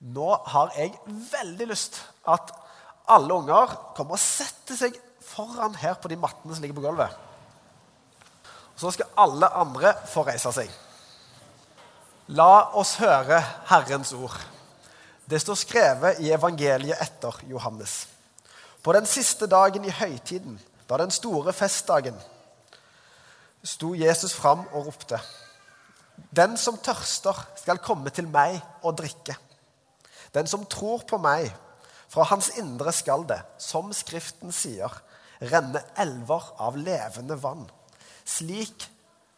Nå har jeg veldig lyst at alle unger kommer og setter seg foran her på de mattene som ligger på gulvet. Så skal alle andre få reise seg. La oss høre Herrens ord. Det står skrevet i evangeliet etter Johannes. På den siste dagen i høytiden, da den store festdagen, sto Jesus fram og ropte. Den som tørster, skal komme til meg og drikke. Den som tror på meg, fra hans indre skal det, som Skriften sier, renne elver av levende vann. Slik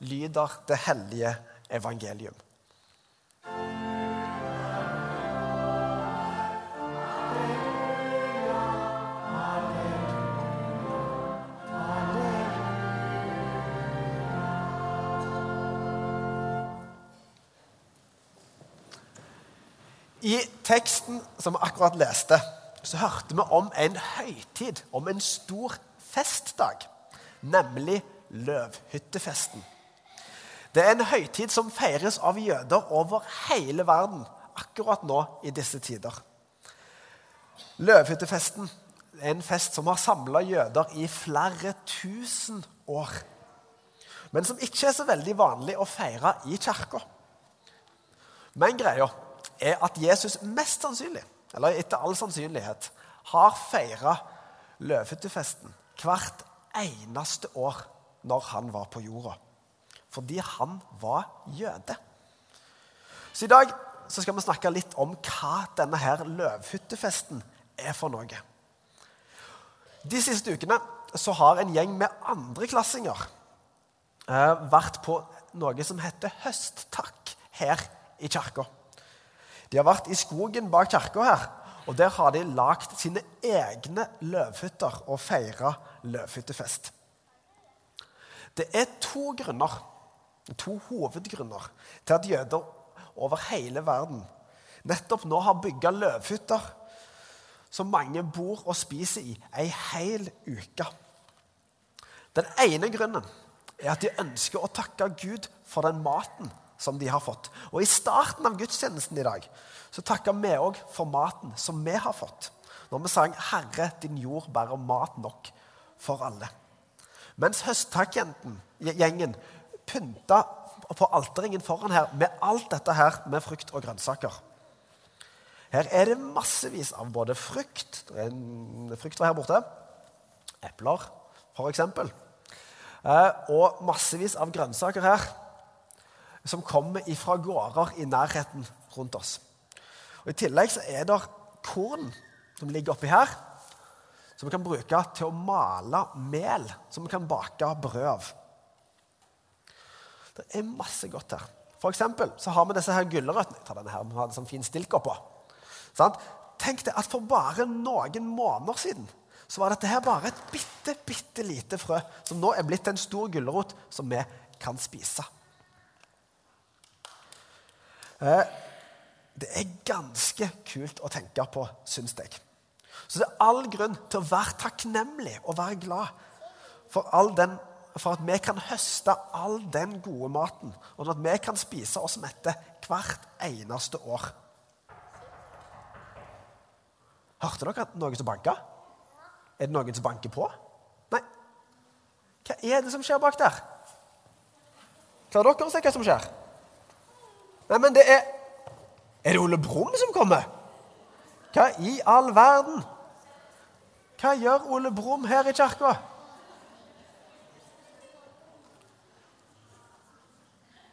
lyder det hellige evangelium. I teksten som vi akkurat leste, så hørte vi om en høytid, om en stor festdag, nemlig løvhyttefesten. Det er en høytid som feires av jøder over hele verden akkurat nå i disse tider. Løvhyttefesten er en fest som har samla jøder i flere tusen år. Men som ikke er så veldig vanlig å feire i kirka. Men greia er at Jesus mest sannsynlig, eller etter all sannsynlighet, har feira løvhyttefesten hvert eneste år når han var på jorda. Fordi han var jøde. Så i dag så skal vi snakke litt om hva denne her løvhyttefesten er for noe. De siste ukene så har en gjeng med andreklassinger eh, vært på noe som heter høsttakk her i kirka. De har vært i skogen bak kirka her, og der har de lagd sine egne løvhytter og feira løvhyttefest. Det er to grunner, to hovedgrunner til at jøder over hele verden nettopp nå har bygga løvhytter som mange bor og spiser i ei hel uke. Den ene grunnen er at de ønsker å takke Gud for den maten som de har fått. Og I starten av gudstjenesten i dag så takka vi òg for maten som vi har fått. Når vi sang 'Herre, din jord bærer mat nok for alle'. Mens høsttakkgjengen pynta på alterringen foran her med alt dette her med frukt og grønnsaker. Her er det massevis av både frukt Frukt var her borte. Epler, f.eks. Eh, og massevis av grønnsaker her som kommer fra gårder i nærheten rundt oss. Og I tillegg så er det korn som ligger oppi her, som vi kan bruke til å male mel, som vi kan bake brød av. Det er masse godt her. For eksempel så har vi disse her gulrøttene. Jeg tar denne her, vi har en sånn fin stilk oppå. Sånn? Tenk deg at for bare noen måneder siden så var dette her bare et bitte, bitte lite frø som nå er blitt en stor gulrot som vi kan spise. Eh, det er ganske kult å tenke på, syns jeg. Så det er all grunn til å være takknemlig og være glad for, den, for at vi kan høste all den gode maten, og at vi kan spise oss mette hvert eneste år. Hørte dere noen som banka? Er det noen som banker på? Nei. Hva er det som skjer bak der? Klarer dere å se hva som skjer? Nei, men det er Er det Ole Brumm som kommer? Hva i all verden? Hva gjør Ole Brumm her i kirka?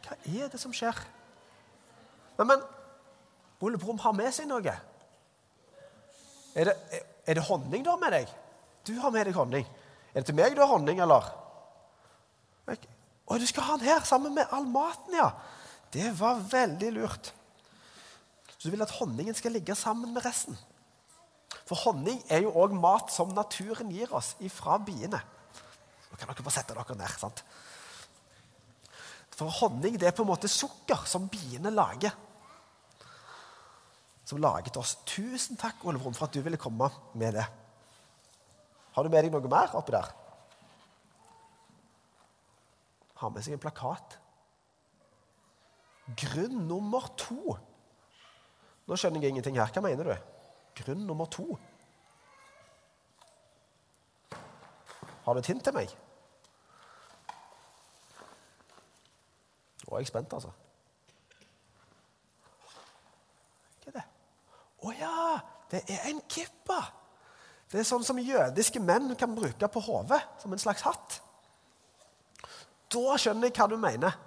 Hva er det som skjer? Nei, men Ole Brumm har med seg noe. Er det, er det honning du har med deg? Du har med deg honning. Er det til meg du har honning, eller? Å, du skal ha den her sammen med all maten, ja. Det var veldig lurt. Så du vil at honningen skal ligge sammen med resten. For honning er jo òg mat som naturen gir oss ifra biene. Nå kan dere bare sette dere ned. sant? For honning det er på en måte sukker som biene lager. Som laget oss. Tusen takk, Ole Brumm, for at du ville komme med det. Har du med deg noe mer oppi der? Har med seg en plakat. Grunn nummer to Nå skjønner jeg ingenting her. Hva mener du? Grunn nummer to. Har du et hint til meg? Nå er jeg spent, altså. Hva er det? Å ja! Det er en kippa! Det er sånn som jødiske menn kan bruke på hodet, som en slags hatt. Da skjønner jeg hva du mener.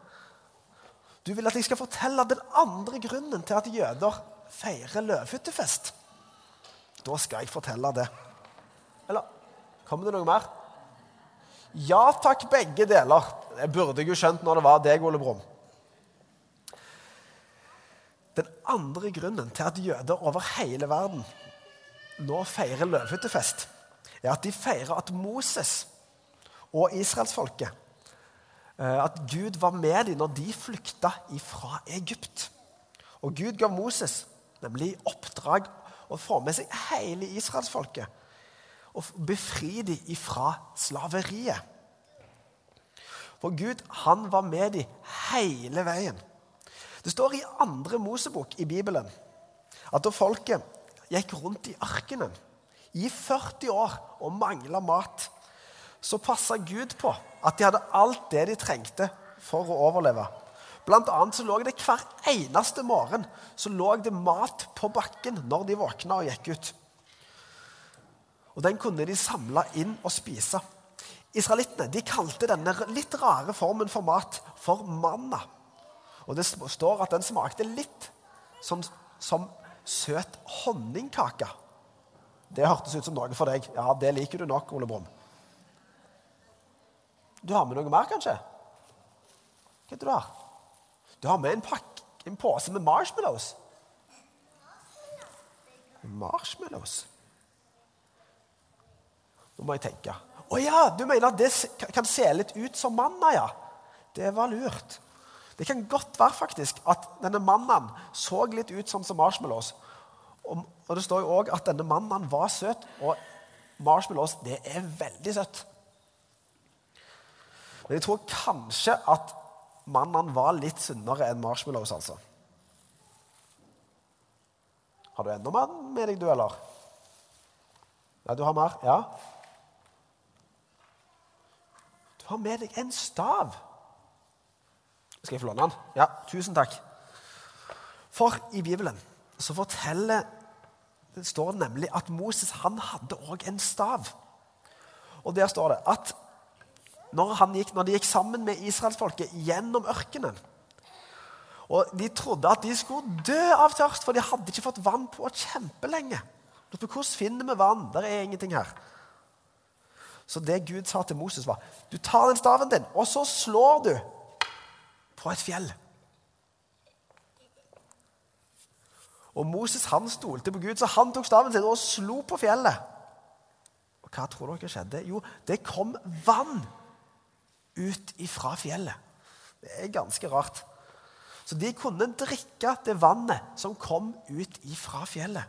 Du vil at jeg skal fortelle den andre grunnen til at jøder feirer løvhyttefest. Da skal jeg fortelle det. Eller kommer det noe mer? Ja takk, begge deler. Det burde jeg jo skjønt når det var deg, Ole Brumm. Den andre grunnen til at jøder over hele verden nå feirer løvhyttefest, er at de feirer at Moses og israelsfolket At Gud var med dem når de flykta fra Egypt. Og Gud ga Moses nemlig oppdrag å få med seg hele israelsfolket og befri dem fra slaveriet. For Gud han var med dem hele veien. Det står i andre Mosebok i Bibelen at da folket gikk rundt i arkenen i 40 år og mangla mat, så passa Gud på at de hadde alt det de trengte for å overleve. Blant annet så lå det hver eneste morgen så lå det mat på bakken når de våkna og gikk ut. Og Den kunne de samle inn og spise. Israelittene de kalte denne litt rare formen for mat for manna. Og Det står at den smakte litt som, som søt honningkake. Det hørtes ut som noe for deg. Ja, det liker du nok, Ole Brumm. Du har med noe mer, kanskje? Hva er det du har? Du har med en, pakk, en pose med marshmallows. Marshmallows? Nå må jeg tenke. Å ja, du mener at det kan se litt ut som manna, ja. Det var lurt. Det kan godt være faktisk at denne mannen så litt ut som marshmallows. Og, og det står jo òg at denne mannen var søt, og marshmallows det er veldig søtt. Men jeg tror kanskje at mannen var litt sunnere enn marshmallows, altså. Har du enda mer med deg, du, eller? Ja, du har mer? Ja? Du har med deg en stav. Skal jeg få låne den? Ja, tusen takk. For i Bibelen så forteller det står nemlig at Moses han hadde òg en stav. Og der står det at når, gikk, når de gikk sammen med israelsfolket gjennom ørkenen og De trodde at de skulle dø av tørst, for de hadde ikke fått vann på kjempelenge. Hvordan finner vi vann? Der er ingenting her. Så det Gud sa til Moses, var du tar den staven din, og så slår du på et fjell. Og Moses han stolte på Gud, så han tok staven sin og slo på fjellet. Og Hva tror dere skjedde? Jo, det kom vann ut ifra fjellet. Det er ganske rart. Så de kunne drikke det vannet som kom ut ifra fjellet.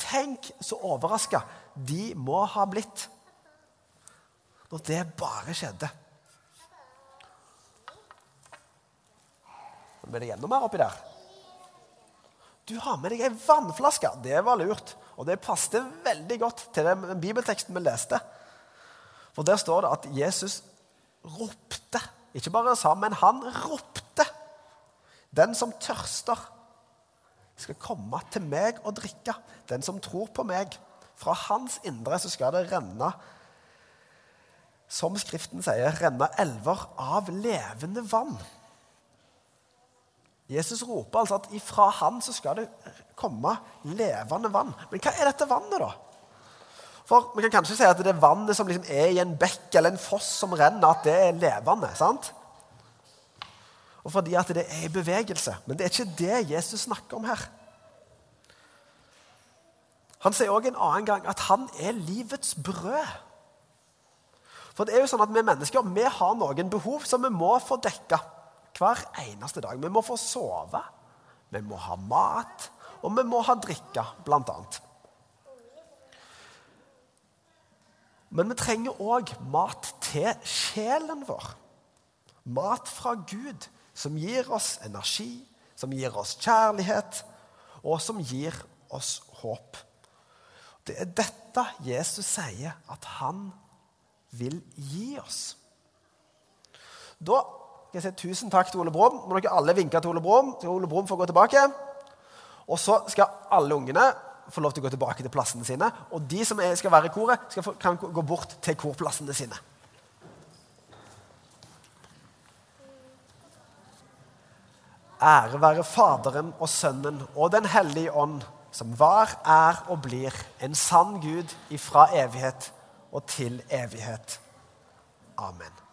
Tenk så overraska de må ha blitt når det bare skjedde. Nå blir det enda mer oppi der. Du har med deg ei vannflaske. Det var lurt. Og det passet veldig godt til den bibelteksten vi leste. For der står det at Jesus ropte. Ikke bare sa, men han ropte. Den som tørster, skal komme til meg og drikke. Den som tror på meg. Fra hans indre så skal det renne, som Skriften sier, renne elver av levende vann. Jesus roper altså at ifra han så skal det komme levende vann. Men hva er dette vannet, da? For Vi kan kanskje si at det vannet som liksom er i en bekk eller en foss som renner, at det er levende. sant? Og fordi at det er i bevegelse. Men det er ikke det Jesus snakker om her. Han sier òg en annen gang at han er livets brød. For det er jo sånn at Vi mennesker vi har noen behov som vi må få dekka hver eneste dag. Vi må få sove, vi må ha mat, og vi må ha drikke, blant annet. Men vi trenger òg mat til sjelen vår. Mat fra Gud, som gir oss energi, som gir oss kjærlighet, og som gir oss håp. Det er dette Jesus sier at han vil gi oss. Da skal jeg si tusen takk til Ole Brumm. Må dere alle vinke til Ole Brumm, Ole Brumm får gå tilbake. Og så skal alle ungene få lov til å gå tilbake til plassene sine. Og de som er, skal være i koret, få, kan gå bort til korplassene sine. Ære være Faderen og Sønnen og Den hellige ånd, som var, er og blir en sann Gud ifra evighet og til evighet. Amen.